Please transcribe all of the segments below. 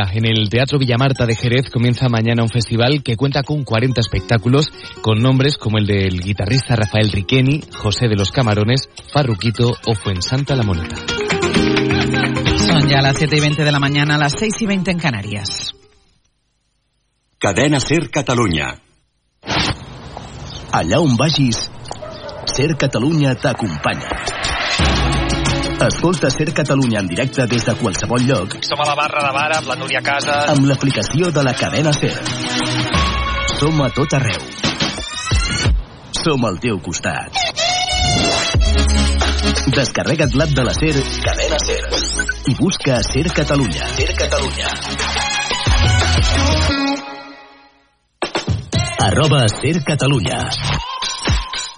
En el Teatro Villamarta de Jerez comienza mañana un festival que cuenta con 40 espectáculos con nombres como el del guitarrista Rafael Riqueni, José de los Camarones, Farruquito o Fuensanta La Moneta. Son ya las 7 y 20 de la mañana, las 6 y 20 en Canarias. Cadena Ser Catalunya. Allà on vagis, Ser Catalunya t'acompanya. Escolta Ser Catalunya en directe des de qualsevol lloc Som a la barra de bar amb la Núria Casas. amb l'aplicació de la cadena Ser. Som a tot arreu. Som al teu costat. Descarrega't l'app de la Ser, cadena Ser, i busca Ser Catalunya. Ser Catalunya. Arroba Ser Catalunya.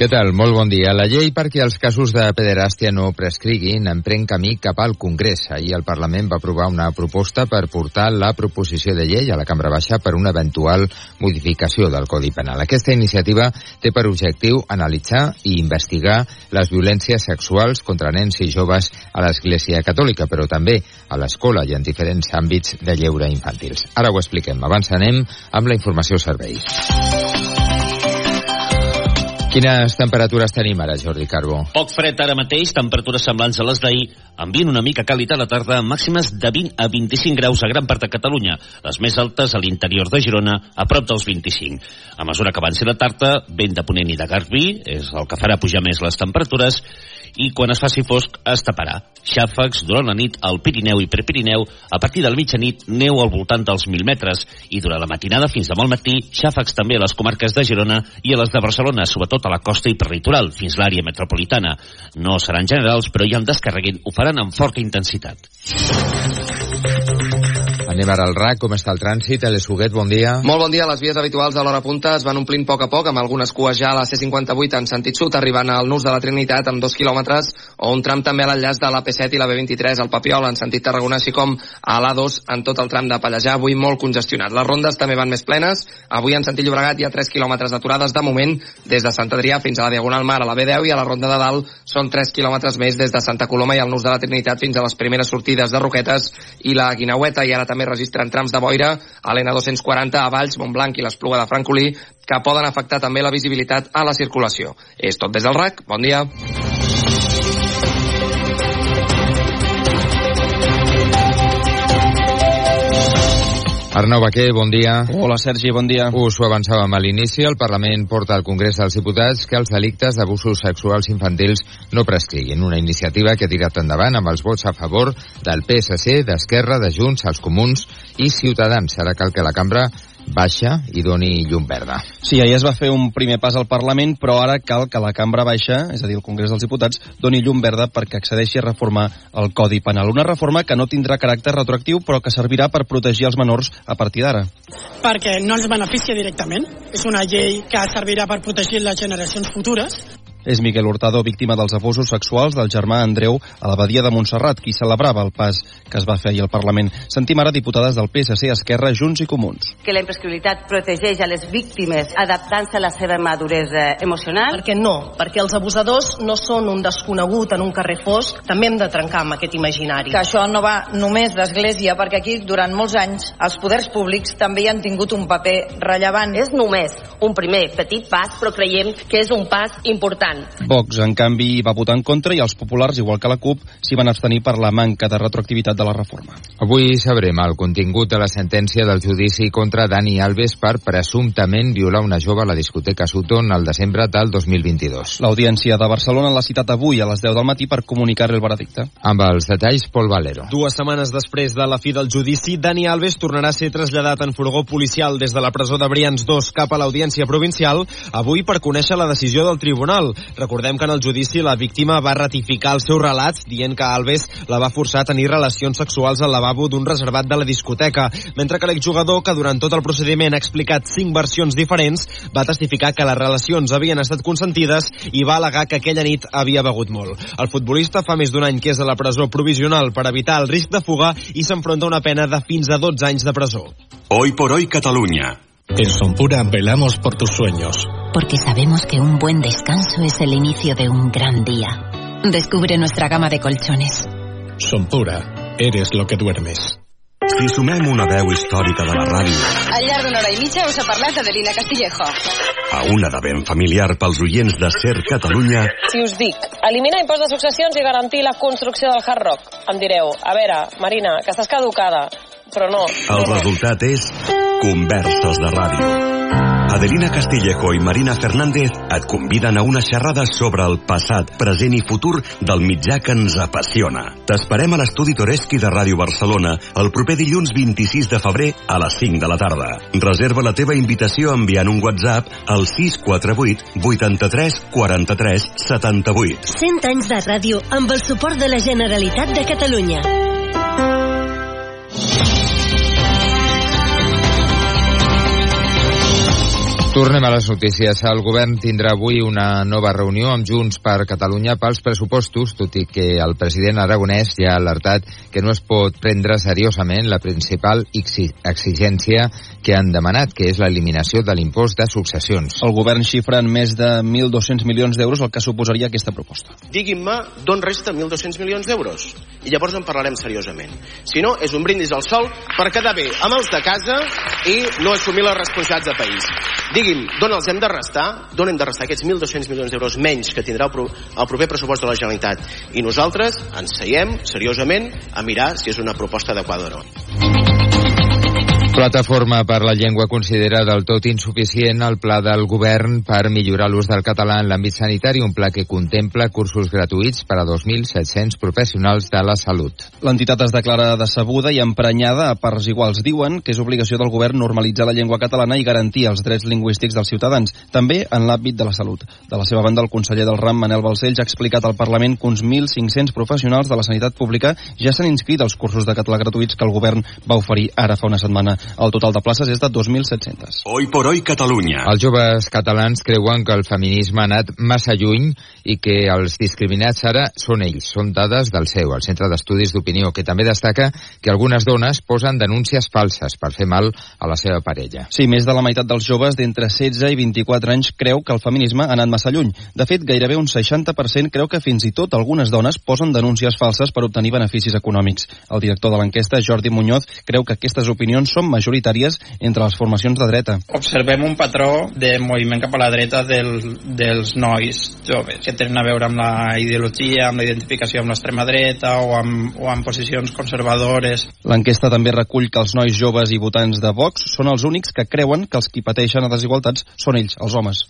Què tal? Molt bon dia. La llei perquè els casos de pederàstia no prescriguin emprèn camí cap al Congrés. Ahir el Parlament va aprovar una proposta per portar la proposició de llei a la Cambra Baixa per una eventual modificació del Codi Penal. Aquesta iniciativa té per objectiu analitzar i investigar les violències sexuals contra nens i joves a l'Església Catòlica, però també a l'escola i en diferents àmbits de lleure infantils. Ara ho expliquem. Abans anem amb la informació servei. Quines temperatures tenim ara, Jordi Carbó? Poc fred ara mateix, temperatures semblants a les d'ahir, ambient una mica càlid a la tarda, màximes de 20 a 25 graus a gran part de Catalunya, les més altes a l'interior de Girona, a prop dels 25. A mesura que avanci la tarda, vent de ponent i de garbí, és el que farà pujar més les temperatures, i quan es faci fosc es taparà. Xàfecs durant la nit al Pirineu i Prepirineu, a partir de la mitjanit neu al voltant dels 1.000 metres i durant la matinada fins demà al matí xàfecs també a les comarques de Girona i a les de Barcelona, sobretot a la costa i perlitoral, fins l'àrea metropolitana. No seran generals, però ja en descarreguin ho faran amb forta intensitat. Anem ara al RAC. Com està el trànsit? Eles Huguet, bon dia. Molt bon dia. Les vies habituals de l'hora punta es van omplint a poc a poc, amb algunes cues ja a la C58 en sentit sud, arribant al Nus de la Trinitat amb dos quilòmetres, o un tram també a l'enllaç de la P7 i la B23 al Papiol en sentit Tarragona, així com a l'A2 en tot el tram de Pallejà, avui molt congestionat. Les rondes també van més plenes. Avui en sentit Llobregat hi ha 3 quilòmetres d'aturades de moment des de Sant Adrià fins a la Diagonal Mar a la B10 i a la Ronda de Dalt són 3 quilòmetres més des de Santa Coloma i al Nus de la Trinitat fins a les primeres sortides de Roquetes i la Guinaueta i ara també registren trams de boira a l'N240 a Valls, Montblanc i l'Espluga de Francolí que poden afectar també la visibilitat a la circulació. És tot des del RAC. Bon dia. Arnau Baquer, bon dia. Hola, Sergi, bon dia. Us ho avançàvem a l'inici. El Parlament porta al Congrés dels Diputats que els delictes d'abusos sexuals infantils no prescriguin. Una iniciativa que ha tirat endavant amb els vots a favor del PSC, d'Esquerra, de Junts, els Comuns i Ciutadans. Ara cal que la cambra baixa i doni llum verda. Sí, ahir es va fer un primer pas al Parlament, però ara cal que la cambra baixa, és a dir, el Congrés dels Diputats, doni llum verda perquè accedeixi a reformar el Codi Penal. Una reforma que no tindrà caràcter retroactiu, però que servirà per protegir els menors a partir d'ara. Perquè no ens beneficia directament. És una llei que servirà per protegir les generacions futures. És Miquel Hurtado, víctima dels abusos sexuals del germà Andreu a l'abadia de Montserrat, qui celebrava el pas que es va fer ahir al Parlament. Sentim ara diputades del PSC, Esquerra, Junts i Comuns. Que la imprescriptibilitat protegeix a les víctimes adaptant-se a la seva maduresa emocional. Perquè no, perquè els abusadors no són un desconegut en un carrer fosc, també hem de trencar amb aquest imaginari. Que això no va només d'Església, perquè aquí durant molts anys els poders públics també hi han tingut un paper rellevant. És només un primer petit pas, però creiem que és un pas important. Vox, en canvi, va votar en contra i els populars, igual que la CUP, s'hi van abstenir per la manca de retroactivitat de la reforma. Avui sabrem el contingut de la sentència del judici contra Dani Alves per presumptament violar una jove a la discoteca Sutton al desembre del 2022. L'Audiència de Barcelona l'ha citat avui a les 10 del matí per comunicar-li el veredicte. Amb els detalls, Pol Valero. Dues setmanes després de la fi del judici, Dani Alves tornarà a ser traslladat en furgó policial des de la presó de Brians 2 cap a l'Audiència Provincial, avui per conèixer la decisió del tribunal. Recordem que en el judici la víctima va ratificar el seu relat dient que Alves la va forçar a tenir relacions sexuals al lavabo d'un reservat de la discoteca, mentre que l'exjugador, que durant tot el procediment ha explicat cinc versions diferents, va testificar que les relacions havien estat consentides i va alegar que aquella nit havia begut molt. El futbolista fa més d'un any que és a la presó provisional per evitar el risc de fuga i s'enfronta a una pena de fins a 12 anys de presó. Hoy por hoy Cataluña. En Sonpura velamos por tus sueños. Porque sabemos que un buen descanso es el inicio de un gran día. Descubre nuestra gama de colchones. Sonpura, eres lo que duermes. Si sumem una veu històrica de la ràdio Al llarg d'una hora i mitja us ha parlat Adelina Castillejo. a una de ben familiar pels oients de Ser Catalunya, Si us dic, eliminar impost de successions i garantir la construcció del Hard Rock, em direu, a veure, Marina, que estàs caducada. Però no. el resultat és Converses de Ràdio. Adelina Castillejo i Marina Fernández et conviden a una xerrada sobre el passat, present i futur del mitjà que ens apassiona. T'esperem a l'estudi Toreski de Ràdio Barcelona el proper dilluns 26 de febrer a les 5 de la tarda. Reserva la teva invitació enviant un WhatsApp al 648 83 43 78. 100 anys de ràdio amb el suport de la Generalitat de Catalunya. Tornem a les notícies. El govern tindrà avui una nova reunió amb Junts per Catalunya pels pressupostos, tot i que el president aragonès ja ha alertat que no es pot prendre seriosament la principal exi- exigència que han demanat, que és l'eliminació de l'impost de successions. El govern xifra en més de 1.200 milions d'euros el que suposaria aquesta proposta. Diguin-me d'on resta 1.200 milions d'euros i llavors en parlarem seriosament. Si no, és un brindis al sol per quedar bé amb els de casa i no assumir les responsabilitats de país. Digui'm, d'on els hem de restar? D'on hem de restar aquests 1.200 milions d'euros menys que tindrà el, pro el proper pressupost de la Generalitat? I nosaltres ens seiem seriosament a mirar si és una proposta adequada o no. Plataforma per la Llengua considera del tot insuficient el pla del govern per millorar l'ús del català en l'àmbit sanitari, un pla que contempla cursos gratuïts per a 2.700 professionals de la salut. L'entitat es declara decebuda i emprenyada a parts iguals. Diuen que és obligació del govern normalitzar la llengua catalana i garantir els drets lingüístics dels ciutadans, també en l'àmbit de la salut. De la seva banda, el conseller del RAM, Manel Balcells, ha explicat al Parlament que uns 1.500 professionals de la sanitat pública ja s'han inscrit als cursos de català gratuïts que el govern va oferir ara fa una setmana. El total de places és de 2.700. Hoy por hoy Catalunya. Els joves catalans creuen que el feminisme ha anat massa lluny i que els discriminats ara són ells. Són dades del seu, el Centre d'Estudis d'Opinió, que també destaca que algunes dones posen denúncies falses per fer mal a la seva parella. Sí, més de la meitat dels joves d'entre 16 i 24 anys creu que el feminisme ha anat massa lluny. De fet, gairebé un 60% creu que fins i tot algunes dones posen denúncies falses per obtenir beneficis econòmics. El director de l'enquesta, Jordi Muñoz, creu que aquestes opinions són majoritàries entre les formacions de dreta. Observem un patró de moviment cap a la dreta del, dels nois joves, que tenen a veure amb la ideologia, amb la identificació amb l'extrema dreta o amb, o amb posicions conservadores. L'enquesta també recull que els nois joves i votants de Vox són els únics que creuen que els qui pateixen a desigualtats són ells, els homes.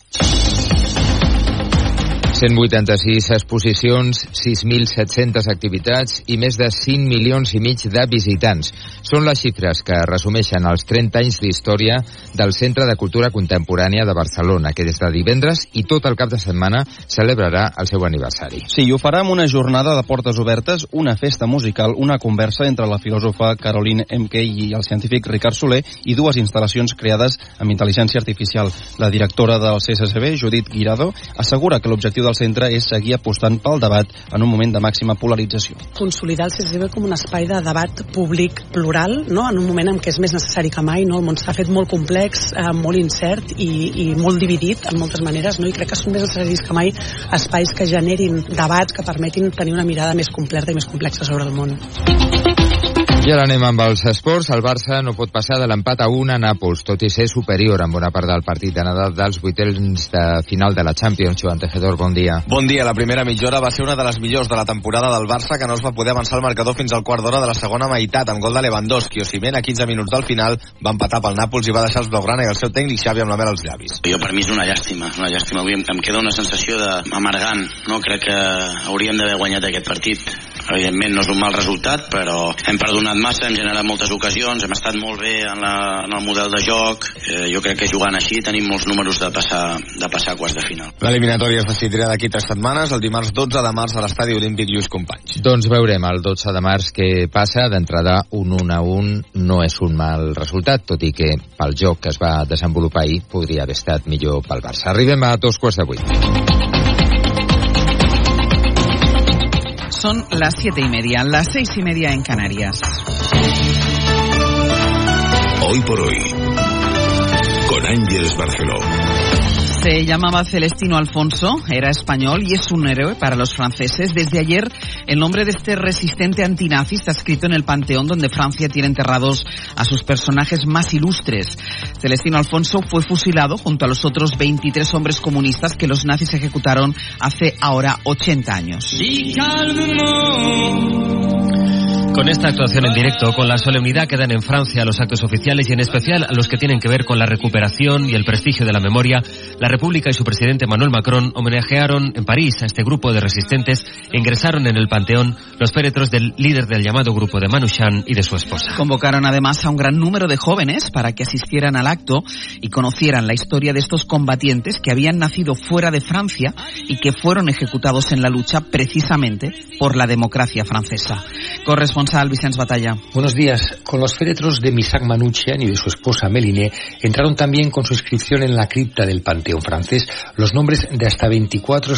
186 exposicions, 6.700 activitats i més de 5 milions i mig de visitants. Són les xifres que resumeixen els 30 anys d'història del Centre de Cultura Contemporània de Barcelona, que des de divendres i tot el cap de setmana celebrarà el seu aniversari. Sí, i ho farà amb una jornada de portes obertes, una festa musical, una conversa entre la filòsofa Caroline M.K. i el científic Ricard Soler i dues instal·lacions creades amb intel·ligència artificial. La directora del CSSB, Judit Guirado, assegura que l'objectiu del centre és seguir apostant pel debat en un moment de màxima polarització. consolidar el CCB com un espai de debat públic plural, no? en un moment en què és més necessari que mai, no? el món s'ha fet molt complex, eh, molt incert i, i molt dividit en moltes maneres, no? i crec que són més necessaris que mai espais que generin debats que permetin tenir una mirada més completa i més complexa sobre el món. I ara anem amb els esports. El Barça no pot passar de l'empat a 1 a Nàpols, tot i ser superior en bona part del partit d'anada dels vuitens de final de la Champions. Joan Tejedor, bon dia. Bon dia. La primera mitja hora va ser una de les millors de la temporada del Barça que no es va poder avançar el marcador fins al quart d'hora de la segona meitat amb gol de Lewandowski. O si ben a 15 minuts del final va empatar pel Nàpols i va deixar els Blaugrana i el seu tècnic Xavi amb la mel als llavis. Jo per mi és una llàstima, una llàstima. Avui em, em queda una sensació d'amargant, no? Crec que hauríem d'haver guanyat aquest partit. Evidentment no és un mal resultat, però hem perdonat massa, hem generat moltes ocasions, hem estat molt bé en, la, en el model de joc. Eh, jo crec que jugant així tenim molts números de passar, de passar a quarts de final. L'eliminatòria es decidirà d'aquí tres setmanes, el dimarts 12 de març a l'estadi olímpic Lluís Companys. Doncs veurem el 12 de març què passa. D'entrada, un 1 a 1 no és un mal resultat, tot i que pel joc que es va desenvolupar ahir podria haver estat millor pel Barça. Arribem a dos quarts de vuit. Son las siete y media, las seis y media en Canarias. Hoy por hoy, con Ángeles Barceló. Se llamaba Celestino Alfonso, era español y es un héroe para los franceses. Desde ayer, el nombre de este resistente antinazi está escrito en el panteón donde Francia tiene enterrados a sus personajes más ilustres. Celestino Alfonso fue fusilado junto a los otros 23 hombres comunistas que los nazis ejecutaron hace ahora 80 años. Con esta actuación en directo, con la solemnidad que dan en Francia los actos oficiales y en especial a los que tienen que ver con la recuperación y el prestigio de la memoria, la República y su presidente Manuel Macron homenajearon en París a este grupo de resistentes e ingresaron en el panteón los féretros del líder del llamado grupo de Manouchian y de su esposa. Convocaron además a un gran número de jóvenes para que asistieran al acto y conocieran la historia de estos combatientes que habían nacido fuera de Francia y que fueron ejecutados en la lucha precisamente por la democracia francesa. Corresponsal Vicens Batalla. Buenos días. Con los féretros de Misak Manouchian y de su esposa Méline entraron también con su inscripción en la cripta del Panteón francés los nombres de hasta 24